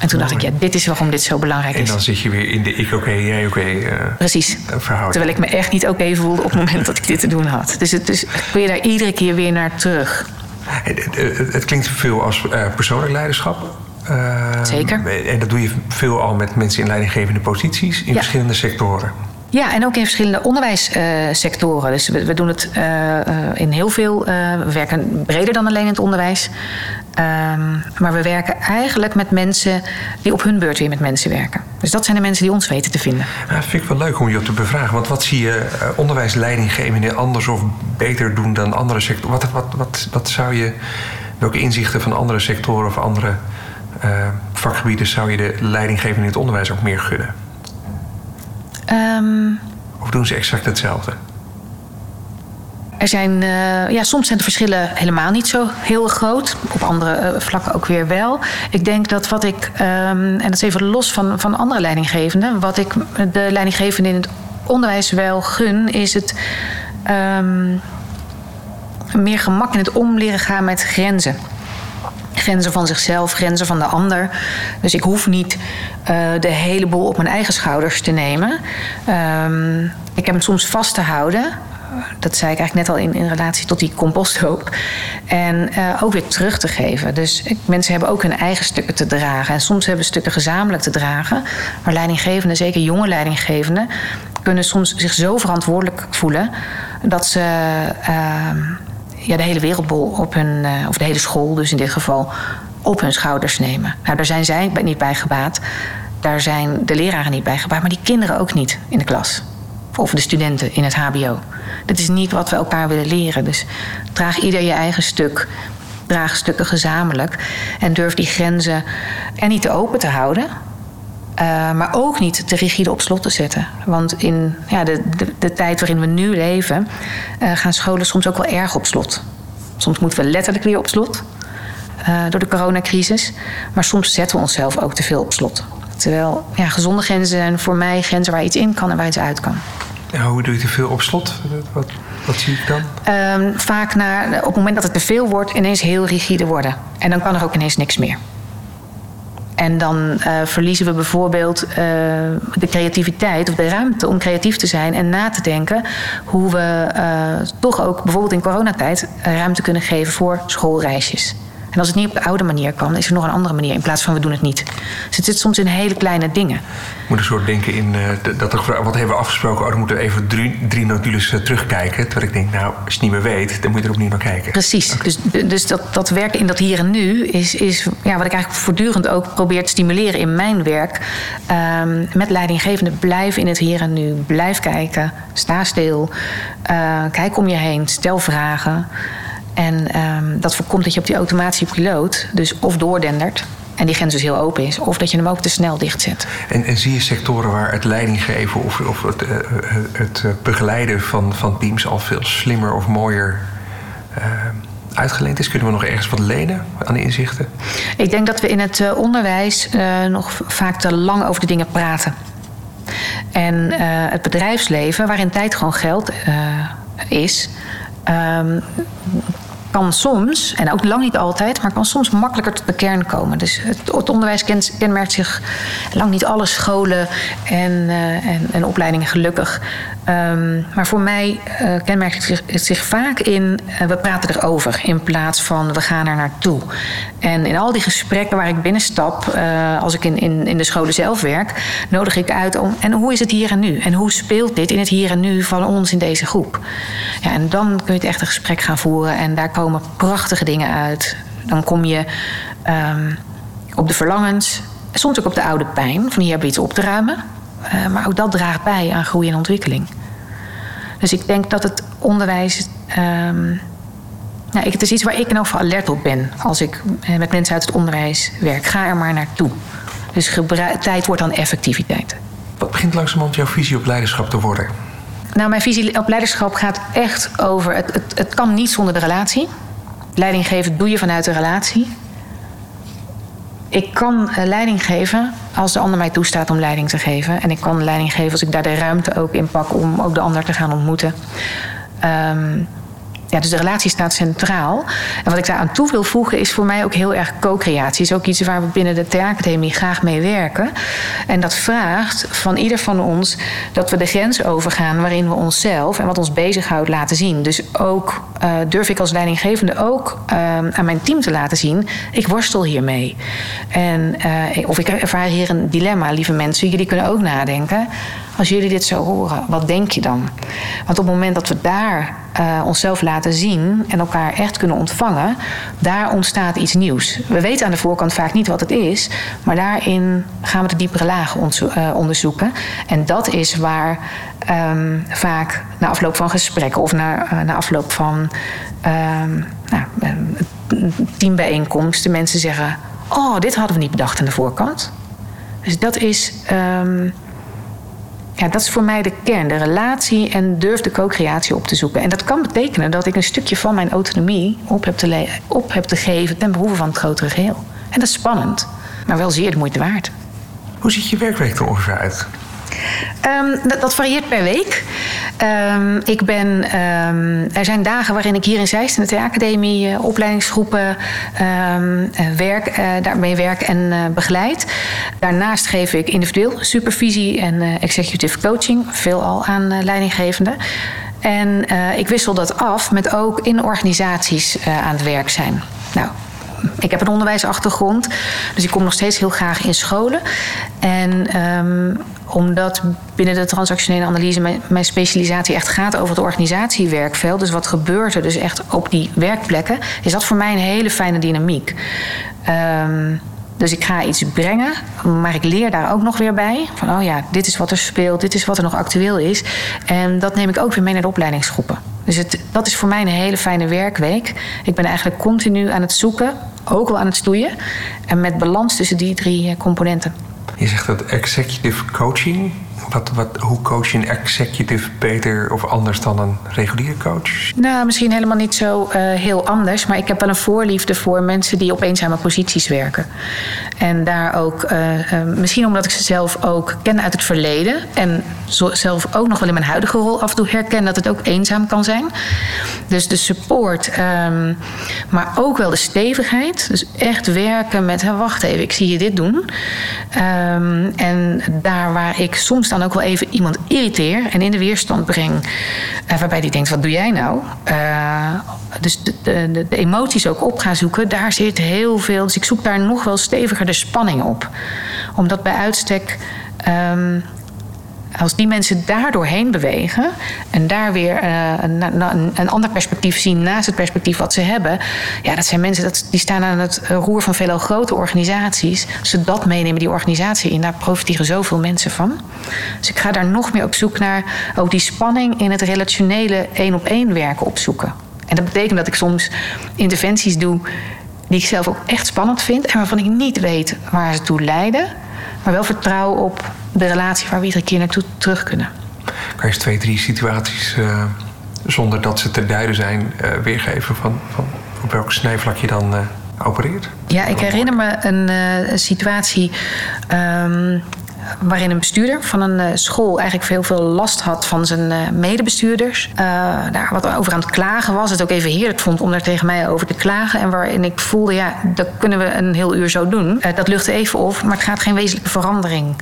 En toen dacht ik, ja, dit is waarom dit zo belangrijk is. En dan zit je weer in de ik oké, jij oké uh, Precies. verhouding. Terwijl ik me echt niet oké voelde op het moment dat ik dit te doen had. Dus het is, ik je daar iedere keer weer naar terug. Het, het, het klinkt veel als uh, persoonlijk leiderschap. Uh, Zeker. En dat doe je veel al met mensen in leidinggevende posities in verschillende sectoren. Ja, en ook in verschillende onderwijssectoren. dus we, we, doen het uh, in heel veel. Uh, we werken breder dan alleen in het onderwijs. Ehm, maar we werken eigenlijk met mensen die op hun beurt weer met mensen werken. Dus dat zijn de mensen die ons weten te vinden. Dat vind ik wel leuk om je op te bevragen. Want wat zie je onderwijsleidinggevenden anders of beter doen dan andere sectoren? Wat, wat, wat, wat zou je. Welke inzichten van andere sectoren of andere vakgebieden zou je de leidinggevenden in het onderwijs ook meer gunnen? Um, of doen ze exact hetzelfde? Er zijn, uh, ja, soms zijn de verschillen helemaal niet zo heel groot. Op andere uh, vlakken ook weer wel. Ik denk dat wat ik, um, en dat is even los van, van andere leidinggevenden, wat ik de leidinggevenden in het onderwijs wel gun, is het um, meer gemak in het om leren gaan met grenzen. Grenzen van zichzelf, grenzen van de ander. Dus ik hoef niet uh, de hele boel op mijn eigen schouders te nemen. Um, ik heb hem soms vast te houden. Dat zei ik eigenlijk net al in, in relatie tot die composthoop. En uh, ook weer terug te geven. Dus mensen hebben ook hun eigen stukken te dragen. En soms hebben stukken gezamenlijk te dragen. Maar leidinggevenden, zeker jonge leidinggevenden, kunnen soms zich zo verantwoordelijk voelen dat ze. Uh, ja, de hele wereldbol op hun, uh, of de hele school dus in dit geval, op hun schouders nemen. Nou, daar zijn zij niet bij gebaat. Daar zijn de leraren niet bij gebaat, maar die kinderen ook niet in de klas. Of de studenten in het HBO. Dat is niet wat we elkaar willen leren. Dus draag ieder je eigen stuk. Draag stukken gezamenlijk. En durf die grenzen er niet te open te houden. Uh, maar ook niet te rigide op slot te zetten. Want in ja, de, de, de tijd waarin we nu leven, uh, gaan scholen soms ook wel erg op slot. Soms moeten we letterlijk weer op slot uh, door de coronacrisis. Maar soms zetten we onszelf ook te veel op slot. Terwijl ja, gezonde grenzen zijn voor mij grenzen waar iets in kan en waar iets uit kan. Hoe doe je te veel op slot? Wat, wat zie ik dan? Um, vaak naar, op het moment dat het te veel wordt, ineens heel rigide worden. En dan kan er ook ineens niks meer. En dan uh, verliezen we bijvoorbeeld uh, de creativiteit of de ruimte om creatief te zijn en na te denken hoe we uh, toch ook bijvoorbeeld in coronatijd ruimte kunnen geven voor schoolreisjes. En als het niet op de oude manier kan, is er nog een andere manier in plaats van we doen het niet. Dus het zit soms in hele kleine dingen. Ik moet een soort denken in uh, dat er, wat hebben we afgesproken? Oh, dan moeten we even drie, drie notules uh, terugkijken. Terwijl ik denk, nou, als je het niet meer weet, dan moet je er opnieuw naar kijken. Precies. Okay. Dus, dus dat, dat werken in dat hier en nu is, is ja, wat ik eigenlijk voortdurend ook probeer te stimuleren in mijn werk. Um, met leidinggevende blijf in het hier en nu. Blijf kijken. Sta stil. Uh, kijk om je heen. Stel vragen. En um, dat voorkomt dat je op die automatische piloot dus of doordendert en die grens dus heel open is, of dat je hem ook te snel dichtzet. En, en zie je sectoren waar het leidinggeven of, of het, uh, het begeleiden van, van teams al veel slimmer of mooier uh, uitgeleend is? Kunnen we nog ergens wat lenen aan inzichten? Ik denk dat we in het uh, onderwijs nog vaak te lang over de dingen praten. En het bedrijfsleven, waarin tijd gewoon geld is. Um, kan soms, en ook lang niet altijd, maar kan soms makkelijker tot de kern komen. Dus het, onderwijs kenmerkt zich lang niet alle scholen en, uh, en, en, opleidingen gelukkig. Um, maar voor mij uh, kenmerkt het zich, het zich vaak in uh, we praten erover in plaats van we gaan er naartoe. En in al die gesprekken waar ik binnenstap, als ik in, in, in de scholen zelf werk, nodig ik uit om en hoe is het hier en nu? En hoe speelt dit in het hier en nu van ons in deze groep? Ja, en dan kun je het echt een gesprek gaan voeren en daar komen prachtige dingen uit. Dan kom je um, op de verlangens, soms ook op de oude pijn, van hier heb je iets op te ruimen. Uh, maar ook dat draagt bij aan groei en ontwikkeling. Dus ik denk dat het onderwijs. Um, nou, ik, het is iets waar ik in geval alert op ben als ik met mensen uit het onderwijs werk. Ga er maar naartoe. Dus tijd wordt dan effectiviteit. Wat begint langzamerhand jouw visie op leiderschap te worden? Nou, mijn visie op leiderschap gaat echt over. Het, het, het kan niet zonder de relatie. Leiding geven doe je vanuit de relatie. Ik kan leiding geven als de ander mij toestaat om leiding te geven. En ik kan leiding geven als ik daar de ruimte ook in pak om ook de ander te gaan ontmoeten. Um, ja, dus de relatie staat centraal. En wat ik daar aan toe wil voegen is voor mij ook heel erg co-creatie. Is ook iets waar we binnen de Theacademie graag mee werken. En dat vraagt van ieder van ons dat we de grens overgaan waarin we onszelf en wat ons bezighoudt laten zien. Dus ook uh, durf ik als leidinggevende ook uh, aan mijn team te laten zien: ik worstel hiermee. En, uh, of ik ervaar hier een dilemma, lieve mensen. Jullie kunnen ook nadenken. Als jullie dit zo horen, wat denk je dan? Want op het moment dat we daar uh, onszelf laten zien en elkaar echt kunnen ontvangen, daar ontstaat iets nieuws. We weten aan de voorkant vaak niet wat het is, maar daarin gaan we de diepere lagen uh, onderzoeken. En dat is waar um, vaak na afloop van gesprekken of na, uh, na afloop van um, nou, teambijeenkomsten mensen zeggen: Oh, dit hadden we niet bedacht aan de voorkant. Dus dat is. Um, ja, dat is voor mij de kern. De relatie en durf de co-creatie op te zoeken. En dat kan betekenen dat ik een stukje van mijn autonomie op heb te, op heb te geven ten behoeve van het grotere geheel. En dat is spannend, maar wel zeer de moeite waard. Hoe ziet je werkweek er ongeveer uit? Um, dat, dat, varieert per week. Um, ik ben, um, er zijn dagen waarin ik hier in Zeist in de Theacademie uh, opleidingsgroepen werk, uh, daarmee werk en begeleid. Daarnaast geef ik individueel supervisie en executive coaching, veelal aan leidinggevenden. En ik wissel dat af met ook in organisaties aan het werk zijn. Nou, ik heb een onderwijsachtergrond, dus ik kom nog steeds heel graag in scholen. En omdat binnen de transactionele analyse mijn, specialisatie echt gaat over het organisatiewerkveld, dus wat gebeurt er dus echt op die werkplekken, is dat voor mij een hele fijne dynamiek. Um, dus ik ga iets brengen, maar ik leer daar ook nog weer bij. Van oh ja, dit is wat er speelt, dit is wat er nog actueel is. En dat neem ik ook weer mee naar de opleidingsgroepen. Dus het, dat is voor mij een hele fijne werkweek. Ik ben eigenlijk continu aan het zoeken, ook wel aan het stoeien. En met balans tussen die drie eh, componenten. Je zegt dat executive coaching. Wat, hoe coach je een executive beter of anders dan een reguliere coach? Nou, misschien helemaal niet zo uh, heel anders. Maar ik heb wel een voorliefde voor mensen die op eenzame posities werken. En daar ook, uh, uh, misschien omdat ik ze zelf ook ken uit het verleden. En zelf ook nog wel in mijn huidige rol af en toe herken dat het ook eenzaam kan zijn. Dus de support, um, maar ook wel de stevigheid. Dus echt werken met, wacht even, ik zie je dit doen. Um, en daar waar ik soms dan ook wel even iemand irriteer en in de weerstand breng. Uh, waarbij die denkt, wat doe jij nou? Uh, dus de, de, de, emoties ook op gaan zoeken, daar zit heel veel. Dus ik zoek daar nog wel steviger de spanning op. Omdat bij uitstek. Um, als die mensen daar doorheen bewegen en daar weer uh, een, ander perspectief zien naast het perspectief wat ze hebben, ja, dat zijn mensen dat, die staan aan het roer van veel grote organisaties. Als ze dat meenemen, die organisatie in, daar profiteren zoveel mensen van. Dus ik ga daar nog meer op zoek naar ook die spanning in het relationele één op één werken opzoeken. En dat betekent dat ik soms interventies doe die ik zelf ook echt spannend vind en waarvan ik niet weet waar ze toe leiden, maar wel vertrouwen op de relatie waar we iedere keer naartoe terug kunnen. Kan je eens twee, drie situaties, uh, zonder dat ze te duiden zijn, uh, weergeven van, van op welk snijvlak je dan uh, opereert? Ja, ik herinner me een, situatie. Um, waarin een bestuurder van een school eigenlijk veel, veel last had van zijn medebestuurders. Uh, daar wat over aan het klagen was. Het ook even heerlijk vond om daar tegen mij over te klagen. En waarin ik voelde, ja, dat kunnen we een heel uur zo doen. Uh, dat luchtte even op, maar het gaat geen wezenlijke verandering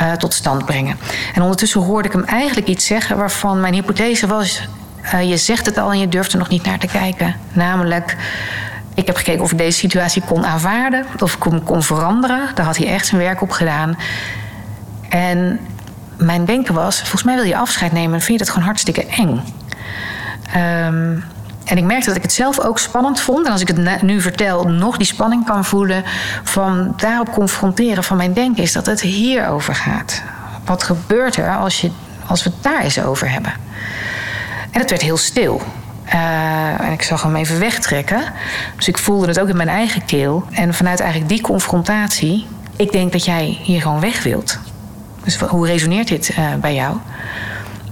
uh, tot stand brengen. En ondertussen hoorde ik hem eigenlijk iets zeggen waarvan mijn hypothese was: uh, je zegt het al en je durft er nog niet naar te kijken. Namelijk. Ik heb gekeken of ik deze situatie kon aanvaarden, of ik kon veranderen. Daar had hij echt zijn werk op gedaan. En mijn denken was: volgens mij wil je afscheid nemen en vind je dat gewoon hartstikke eng. Um, en ik merkte dat ik het zelf ook spannend vond. En als ik het nu vertel, nog die spanning kan voelen van daarop confronteren van mijn denken, is dat het hierover gaat. Wat gebeurt er als, je, als we het daar eens over hebben? En het werd heel stil. Uh, en ik zag hem even wegtrekken. Dus ik voelde het ook in mijn eigen keel. En vanuit eigenlijk die confrontatie, ik denk dat jij hier gewoon weg wilt. Dus hoe resoneert dit uh, bij jou?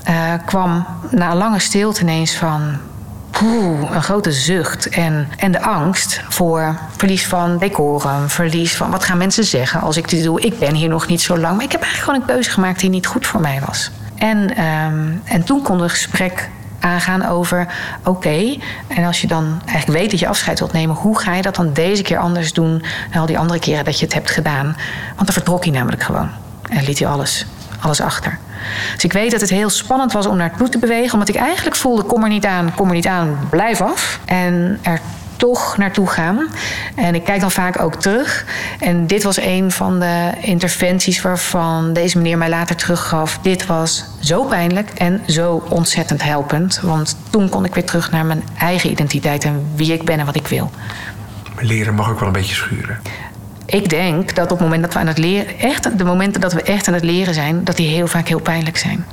Uh, kwam na een lange stilte ineens van een grote zucht. En, en de angst voor verlies van decorum, verlies van wat gaan mensen zeggen als ik dit doe. Ik ben hier nog niet zo lang, maar ik heb eigenlijk gewoon een keuze gemaakt die niet goed voor mij was. En, um, en toen kon het gesprek aangaan over: oké, en als je dan eigenlijk weet dat je afscheid wilt nemen, hoe ga je dat dan deze keer anders doen dan al die andere keren dat je het hebt gedaan? Want dan vertrok hij namelijk gewoon en liet hij alles, alles achter. Dus ik weet dat het heel spannend was om naartoe te bewegen, omdat ik eigenlijk voelde: kom er niet aan, kom er niet aan, blijf af. En er toch naartoe gaan. En ik kijk dan vaak ook terug. En dit was een van de interventies waarvan deze meneer mij later teruggaf. Dit was zo pijnlijk en zo ontzettend helpend. Want toen kon ik weer terug naar mijn eigen identiteit en wie ik ben en wat ik wil. Leren mag ook wel een beetje schuren. Ik denk dat op het moment dat we aan het leren, echt de momenten dat we echt aan het leren zijn, dat die heel vaak heel pijnlijk zijn.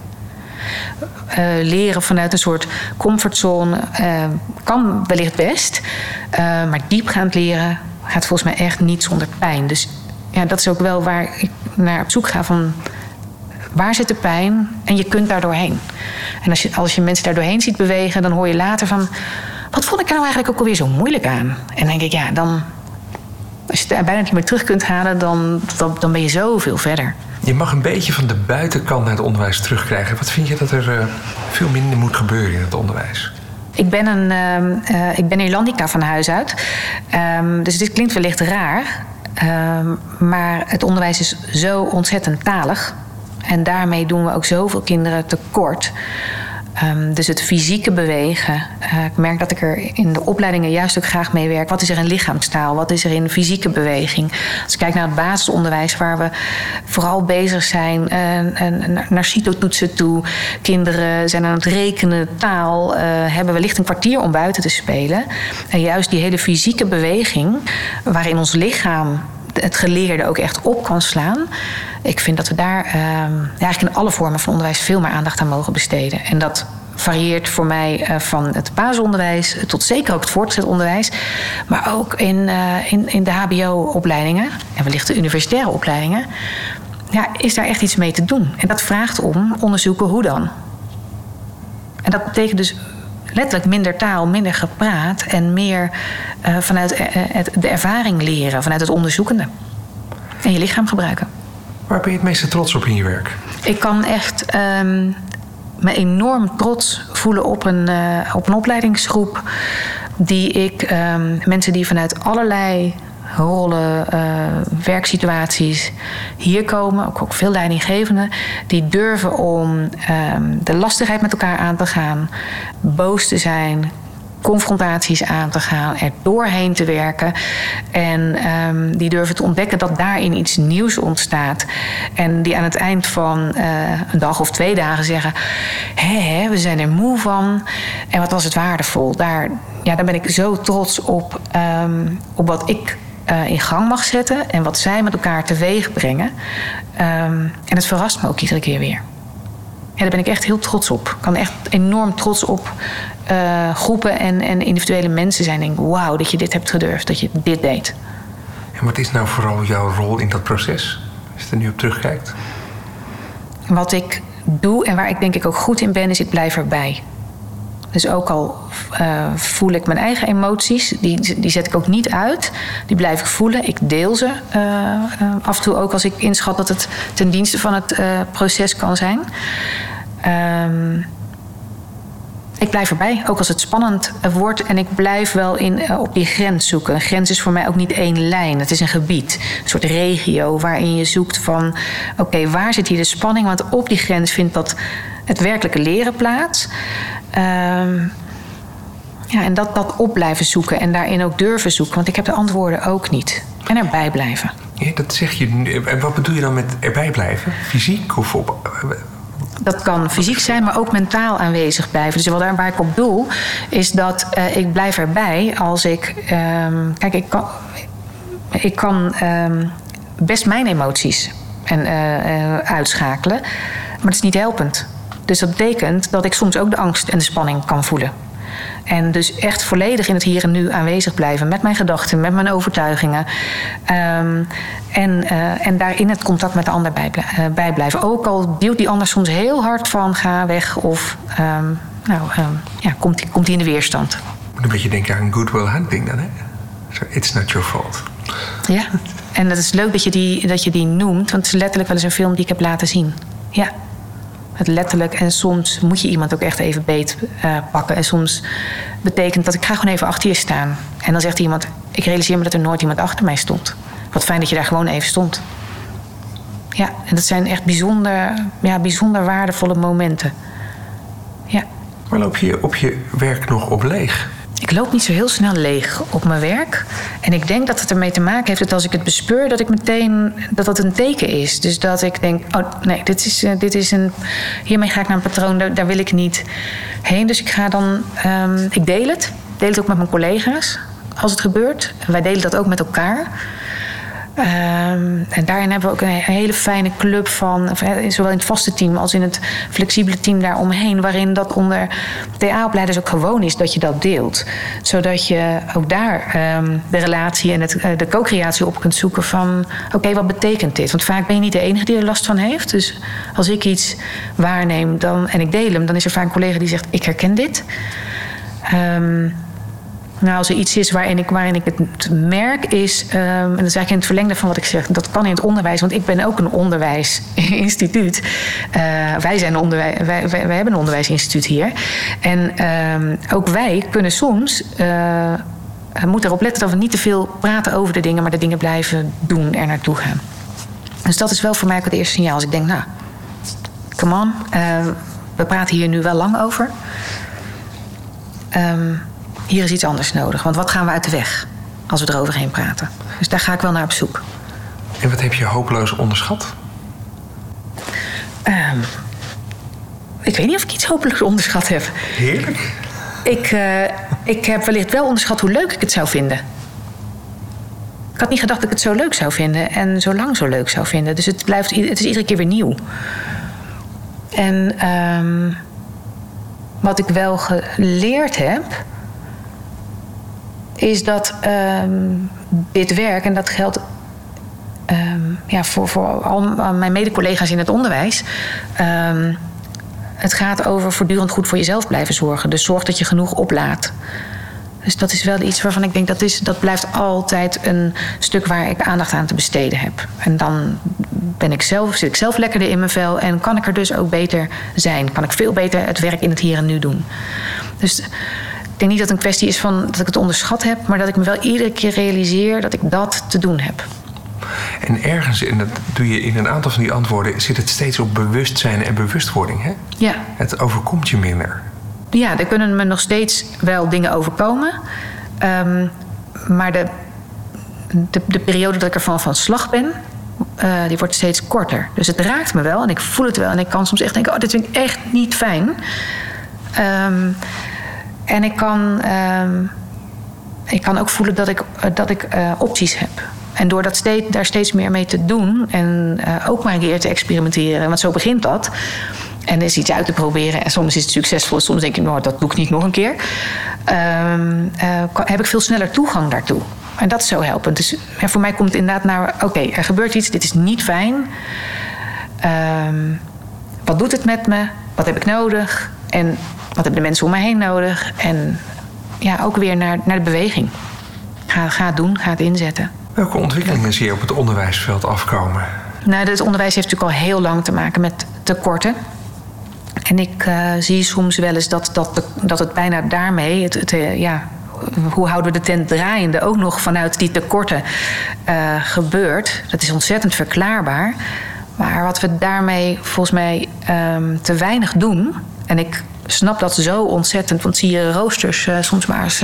Uh, leren vanuit een soort comfortzone uh, kan wellicht best. Uh, maar diepgaand leren gaat volgens mij echt niet zonder pijn. Dus ja, dat is ook wel waar ik naar op zoek ga van waar zit de pijn en je kunt daar doorheen. En als je, als je mensen daar doorheen ziet bewegen, dan hoor je later van wat vond ik er nou eigenlijk ook alweer zo moeilijk aan? En dan denk ik, ja, dan als je het bijna niet meer terug kunt halen, dan, dan, dan ben je zoveel verder. Je mag een beetje van de buitenkant naar het onderwijs terugkrijgen. Wat vind je dat er uh, veel minder moet gebeuren in het onderwijs? Ik ben, een, uh, uh, ik ben Irlandica van huis uit. Um, dus dit klinkt wellicht raar. Um, maar het onderwijs is zo ontzettend talig. En daarmee doen we ook zoveel kinderen tekort. Um, dus het fysieke bewegen. Uh, ik merk dat ik er in de opleidingen juist ook graag mee werk. Wat is er in lichaamstaal? Wat is er in fysieke beweging? Als ik kijk naar het basisonderwijs, waar we vooral bezig zijn uh, naar CITO-toetsen toe. Kinderen zijn aan het rekenen, taal. Uh, hebben wellicht een kwartier om buiten te spelen. En juist die hele fysieke beweging, waarin ons lichaam het geleerde ook echt op kan slaan. Ik vind dat we daar uh, eigenlijk in alle vormen van onderwijs veel meer aandacht aan mogen besteden. En dat varieert voor mij uh, van het basisonderwijs tot zeker ook het voortgezet onderwijs. Maar ook in, uh, in, in de HBO-opleidingen en wellicht de universitaire opleidingen. Ja, is daar echt iets mee te doen? En dat vraagt om onderzoeken hoe dan. En dat betekent dus letterlijk minder taal, minder gepraat en meer uh, vanuit het, de ervaring leren, vanuit het onderzoekende. En je lichaam gebruiken. Waar ben je het meeste trots op in je werk? Ik kan echt um, me enorm trots voelen op een, uh, op een opleidingsgroep. Die ik, um, mensen die vanuit allerlei rollen, uh, werksituaties hier komen, ook, veel leidinggevenden, die durven om um, de lastigheid met elkaar aan te gaan, boos te zijn, confrontaties aan te gaan, er doorheen te werken. En um, die durven te ontdekken dat daarin iets nieuws ontstaat. En die aan het eind van uh, een dag of twee dagen zeggen: hé, we zijn er moe van. En wat was het waardevol? Daar, ja, daar ben ik zo trots op, um, op wat ik uh, in gang mag zetten en wat zij met elkaar teweeg brengen. Um, en het verrast me ook iedere keer weer. Ja, daar ben ik echt heel trots op. Ik kan echt enorm trots op uh, groepen en, en individuele mensen zijn. Denk, wauw, dat je dit hebt gedurfd, dat je dit deed. En wat is nou vooral jouw rol in dat proces? Als je er nu op terugkijkt. Wat ik doe en waar ik denk ik ook goed in ben, is ik blijf erbij. Dus ook al uh, voel ik mijn eigen emoties, die, die zet ik ook niet uit. Die blijf ik voelen. Ik deel ze uh, uh, af en toe ook als ik inschat dat het ten dienste van het proces kan zijn. Um, ik blijf erbij, ook als het spannend wordt. En ik blijf wel in, op die grens zoeken. Een grens is voor mij ook niet één lijn. Het is een gebied, een soort regio waarin je zoekt van... oké, waar zit hier de spanning? Want op die grens vindt dat het werkelijke leren plaats. Um, ja, en dat, dat op blijven zoeken en daarin ook durven zoeken. Want ik heb de antwoorden ook niet. En erbij blijven. Ja, dat zeg je. En wat bedoel je dan met erbij blijven? Fysiek of op... Dat kan fysiek zijn, maar ook mentaal aanwezig blijven. Dus waar ik op doel, is dat uh, ik blijf erbij als ik. Um, kijk, ik kan, ik kan um, best mijn emoties en, uh, uh, uitschakelen, maar het is niet helpend. Dus dat betekent dat ik soms ook de angst en de spanning kan voelen. En dus echt volledig in het hier en nu aanwezig blijven met mijn gedachten, met mijn overtuigingen. Um, en, uh, en daarin het contact met de ander bij, uh, bij, blijven. Ook al duwt die ander soms heel hard van ga weg of um, nou, um, ja, komt hij komt in de weerstand. Moet een beetje denken aan Goodwill Hunting dan, hè? So it's not your fault. Ja, en het is leuk dat je, die, dat je die noemt, want het is letterlijk wel eens een film die ik heb laten zien. Ja. Het letterlijk. En soms moet je iemand ook echt even beet uh, pakken. En soms betekent dat ik ga gewoon even achter je staan. En dan zegt iemand: Ik realiseer me dat er nooit iemand achter mij stond. Wat fijn dat je daar gewoon even stond. Ja, en dat zijn echt bijzonder, ja, bijzonder waardevolle momenten. Ja. Maar loop je op je werk nog op leeg? Ik loop niet zo heel snel leeg op mijn werk. En ik denk dat het ermee te maken heeft dat als ik het bespeur, dat ik meteen dat dat een teken is. Dus dat ik denk, oh nee, dit is, uh, dit is een. Hiermee ga ik naar een patroon, daar, wil ik niet heen. Dus ik ga dan. Um, ik deel het. Deel het ook met mijn collega's als het gebeurt. Wij delen dat ook met elkaar. Um, en daarin hebben we ook een hele fijne club van, zowel in het vaste team als in het flexibele team daaromheen, waarin dat onder TA-opleiders ook gewoon is dat je dat deelt. Zodat je ook daar um, de relatie en het, uh, de co-creatie op kunt zoeken van, oké, wat betekent dit? Want vaak ben je niet de enige die er last van heeft. Dus als ik iets waarneem dan, en ik deel hem, dan is er vaak een collega die zegt, ik herken dit. Um, nou, als er iets is waarin ik, waarin ik het merk, is, um, en dat is eigenlijk in het verlengde van wat ik zeg, dat kan in het onderwijs, want ik ben ook een onderwijsinstituut. Uh, wij, zijn onderwijs, wij, wij, hebben een onderwijsinstituut hier. En um, ook wij kunnen soms. Uh, moeten erop letten dat we niet te veel praten over de dingen, maar de dingen blijven doen, er naartoe gaan. Dus dat is wel voor mij ook het eerste signaal. Als ik denk, nou, come on, uh, we praten hier nu wel lang over. Um, hier is iets anders nodig. Want wat gaan we uit de weg als we eroverheen praten? Dus daar ga ik wel naar op zoek. En wat heb je hopeloos onderschat? Um, ik weet niet of ik iets hopeloos onderschat heb. Heerlijk. Ik, uh, ik heb wellicht wel onderschat hoe leuk ik het zou vinden. Ik had niet gedacht dat ik het zo leuk zou vinden en zo lang zo leuk zou vinden. Dus het, blijft, het is iedere keer weer nieuw. En um, wat ik wel geleerd heb, is dat um, dit werk, en dat geldt um, ja, voor, voor al mijn mede-collega's in het onderwijs. Um, het gaat over voortdurend goed voor jezelf blijven zorgen. Dus zorg dat je genoeg oplaat. Dus dat is wel iets waarvan ik denk dat is, dat blijft altijd een stuk waar ik aandacht aan te besteden heb. En dan ben ik zelf, zit ik zelf lekkerder in mijn vel en kan ik er dus ook beter zijn. Kan ik veel beter het werk in het hier en nu doen. Dus ik denk niet dat het een kwestie is van dat ik het onderschat heb, maar dat ik me wel iedere keer realiseer dat ik dat te doen heb. En ergens, en dat doe je in een aantal van die antwoorden, zit het steeds op bewustzijn en bewustwording. Hè? Ja. Het overkomt je minder. Ja, er kunnen me nog steeds wel dingen overkomen. Um, maar de, de, de, periode dat ik ervan van slag ben, uh, die wordt steeds korter. Dus het raakt me wel en ik voel het wel. En ik kan soms echt denken, oh, dit vind ik echt niet fijn. Um, en ik kan, um, ik kan ook voelen dat ik, dat ik uh, opties heb. En door dat steeds, daar steeds meer mee te doen en uh, ook maar een keer te experimenteren, want zo begint dat. En is iets uit te proberen. En soms is het succesvol. Soms denk je, nou, dat doe ik niet nog een keer. Um, uh, heb ik veel sneller toegang daartoe. En dat is zo helpend. Dus voor mij komt het inderdaad naar... oké, er gebeurt iets, dit is niet fijn. Um, wat doet het met me? Wat heb ik nodig? En wat hebben de mensen om mij heen nodig? En ja, ook weer naar, naar de beweging. Ga, ga het doen, ga het inzetten. Welke ontwikkelingen zie je op het onderwijsveld afkomen? Nou, het onderwijs heeft natuurlijk al heel lang te maken met tekorten. En ik uh, zie soms wel eens dat, dat, dat het bijna daarmee, het, het, ja, hoe houden we de tent draaiende, ook nog vanuit die tekorten uh, gebeurt. Dat is ontzettend verklaarbaar. Maar wat we daarmee volgens mij um, te weinig doen. En ik snap dat zo ontzettend. Want zie je roosters uh, soms maar eens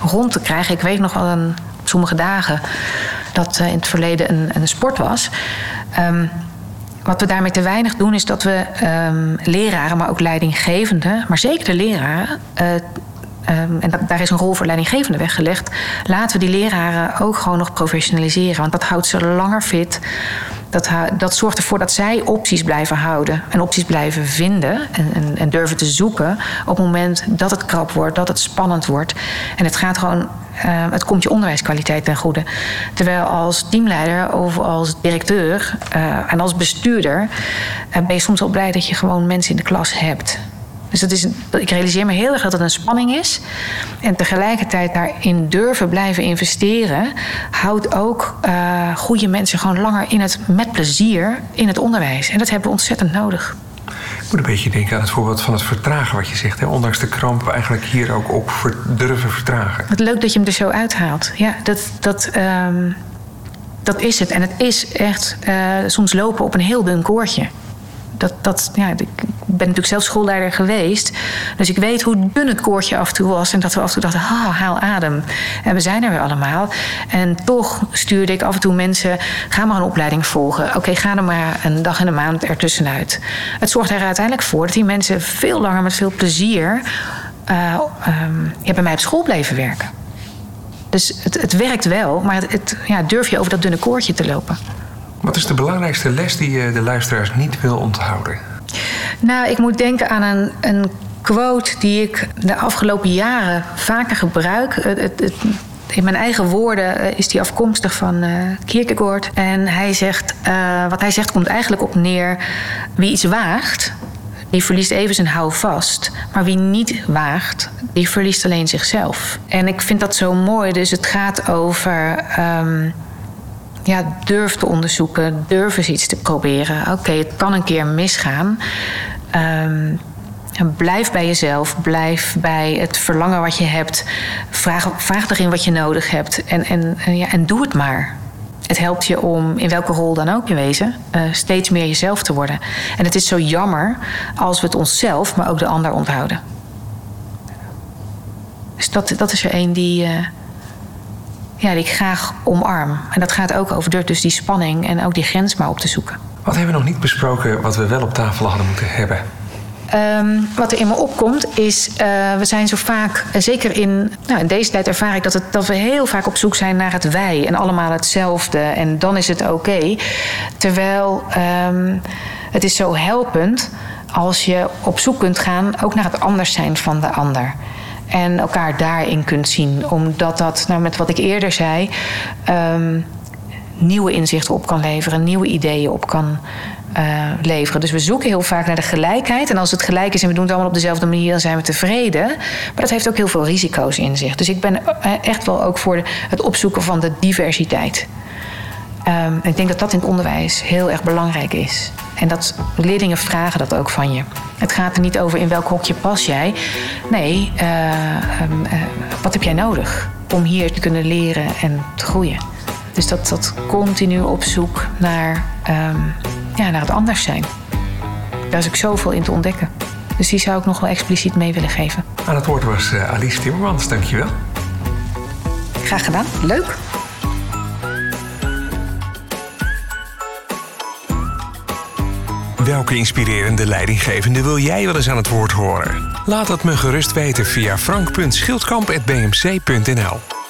rond te krijgen. Ik weet nog wel een, sommige dagen dat uh, in het verleden een, een sport was. Um, wat we daarmee te weinig doen, is dat we um, leraren, maar ook leidinggevenden, maar zeker de leraren. Um, en dat, daar is een rol voor leidinggevenden weggelegd. Laten we die leraren ook gewoon nog professionaliseren. Want dat houdt ze langer fit. Dat, dat zorgt ervoor dat zij opties blijven houden en opties blijven vinden en, en, en, durven te zoeken op het moment dat het krap wordt, dat het spannend wordt. En het gaat gewoon, uh, het komt je onderwijskwaliteit ten goede. Terwijl als teamleider of als directeur uh, en als bestuurder uh, ben je soms wel blij dat je gewoon mensen in de klas hebt. Dus dat is, ik realiseer me heel erg dat het een spanning is. En tegelijkertijd daarin durven blijven investeren, houdt ook uh, goede mensen gewoon langer in het, met plezier in het onderwijs. En dat hebben we ontzettend nodig. Ik moet een beetje denken aan het voorbeeld van het vertragen wat je zegt. Hè? Ondanks de kramp eigenlijk hier ook op durven vertragen. Wat leuk dat je hem er zo uithaalt. Ja, dat, dat, ehm, dat is het. En het is echt uh, soms lopen op een heel dun koordje dat, dat, ja, ik ben natuurlijk zelf schoolleider geweest. Dus ik weet hoe dun het koordje af en toe was. En dat we af en toe dachten, haal adem. En we zijn er weer allemaal. En toch stuurde ik af en toe mensen... ga maar een opleiding volgen. Oké, ga er maar een dag en een maand ertussenuit. Het zorgt er uiteindelijk voor dat die mensen veel langer met veel plezier... Uh, bij mij op school bleven werken. Dus het, het werkt wel, maar het, ja, durf je over dat dunne koordje te lopen. Wat is de belangrijkste les die je de luisteraars niet wil onthouden? Nou, ik moet denken aan een, een quote die ik de afgelopen jaren vaker gebruik. Het, het, in mijn eigen woorden eh, is die afkomstig van uh, Kierkegaard. En hij zegt, uh, wat hij zegt komt eigenlijk op neer... wie iets waagt, die verliest even zijn hou vast. Maar wie niet waagt, die verliest alleen zichzelf. En ik vind dat zo mooi. Dus het gaat over... Um, ja, durf te onderzoeken, durf eens iets te proberen. Oké, het kan een keer misgaan. Um, blijf bij jezelf, blijf bij het verlangen wat je hebt. Vraag, vraag erin wat je nodig hebt en, en, ja, en doe het maar. Het helpt je om, in welke rol dan ook in wezen, uh, steeds meer jezelf te worden. En het is zo jammer als we het onszelf, maar ook de ander onthouden. Dus dat, dat is er één die, uh, ja, die ik graag omarm. En dat gaat ook over dus die spanning en ook die grens maar op te zoeken. Wat hebben we nog niet besproken wat we wel op tafel hadden moeten hebben? Um, wat er in me opkomt is, uh, we zijn zo vaak, uh, zeker in, nou, in deze tijd ervaar ik dat, het, dat we heel vaak op zoek zijn naar het wij en allemaal hetzelfde en dan is het oké. Okay. Terwijl um, het is zo helpend als je op zoek kunt gaan ook naar het anders zijn van de ander. En elkaar daarin kunt zien. Omdat dat, nou met wat ik eerder zei, um, nieuwe inzichten op kan leveren, nieuwe ideeën op kan uh, leveren. Dus we zoeken heel vaak naar de gelijkheid. En als het gelijk is en we doen het allemaal op dezelfde manier, dan zijn we tevreden. Maar dat heeft ook heel veel risico's in zich. Dus ik ben eh, echt wel ook voor het opzoeken van de diversiteit. Um, ik denk dat dat in het onderwijs heel erg belangrijk is. En dat leerlingen vragen dat ook van je. Het gaat er niet over in welk hokje pas jij. Nee, uh, um, uh, wat heb jij nodig om hier te kunnen leren en te groeien? Dus dat, dat continu op zoek naar, um, ja, naar het anders zijn. Daar is ook zoveel in te ontdekken. Dus die zou ik nog wel expliciet mee willen geven. Aan het woord was uh, Alice Timmermans, dankjewel. Graag gedaan, leuk. Welke inspirerende leidinggevende wil jij wel eens aan het woord horen? Laat het me gerust weten via frank.schildkamp.bmc.nl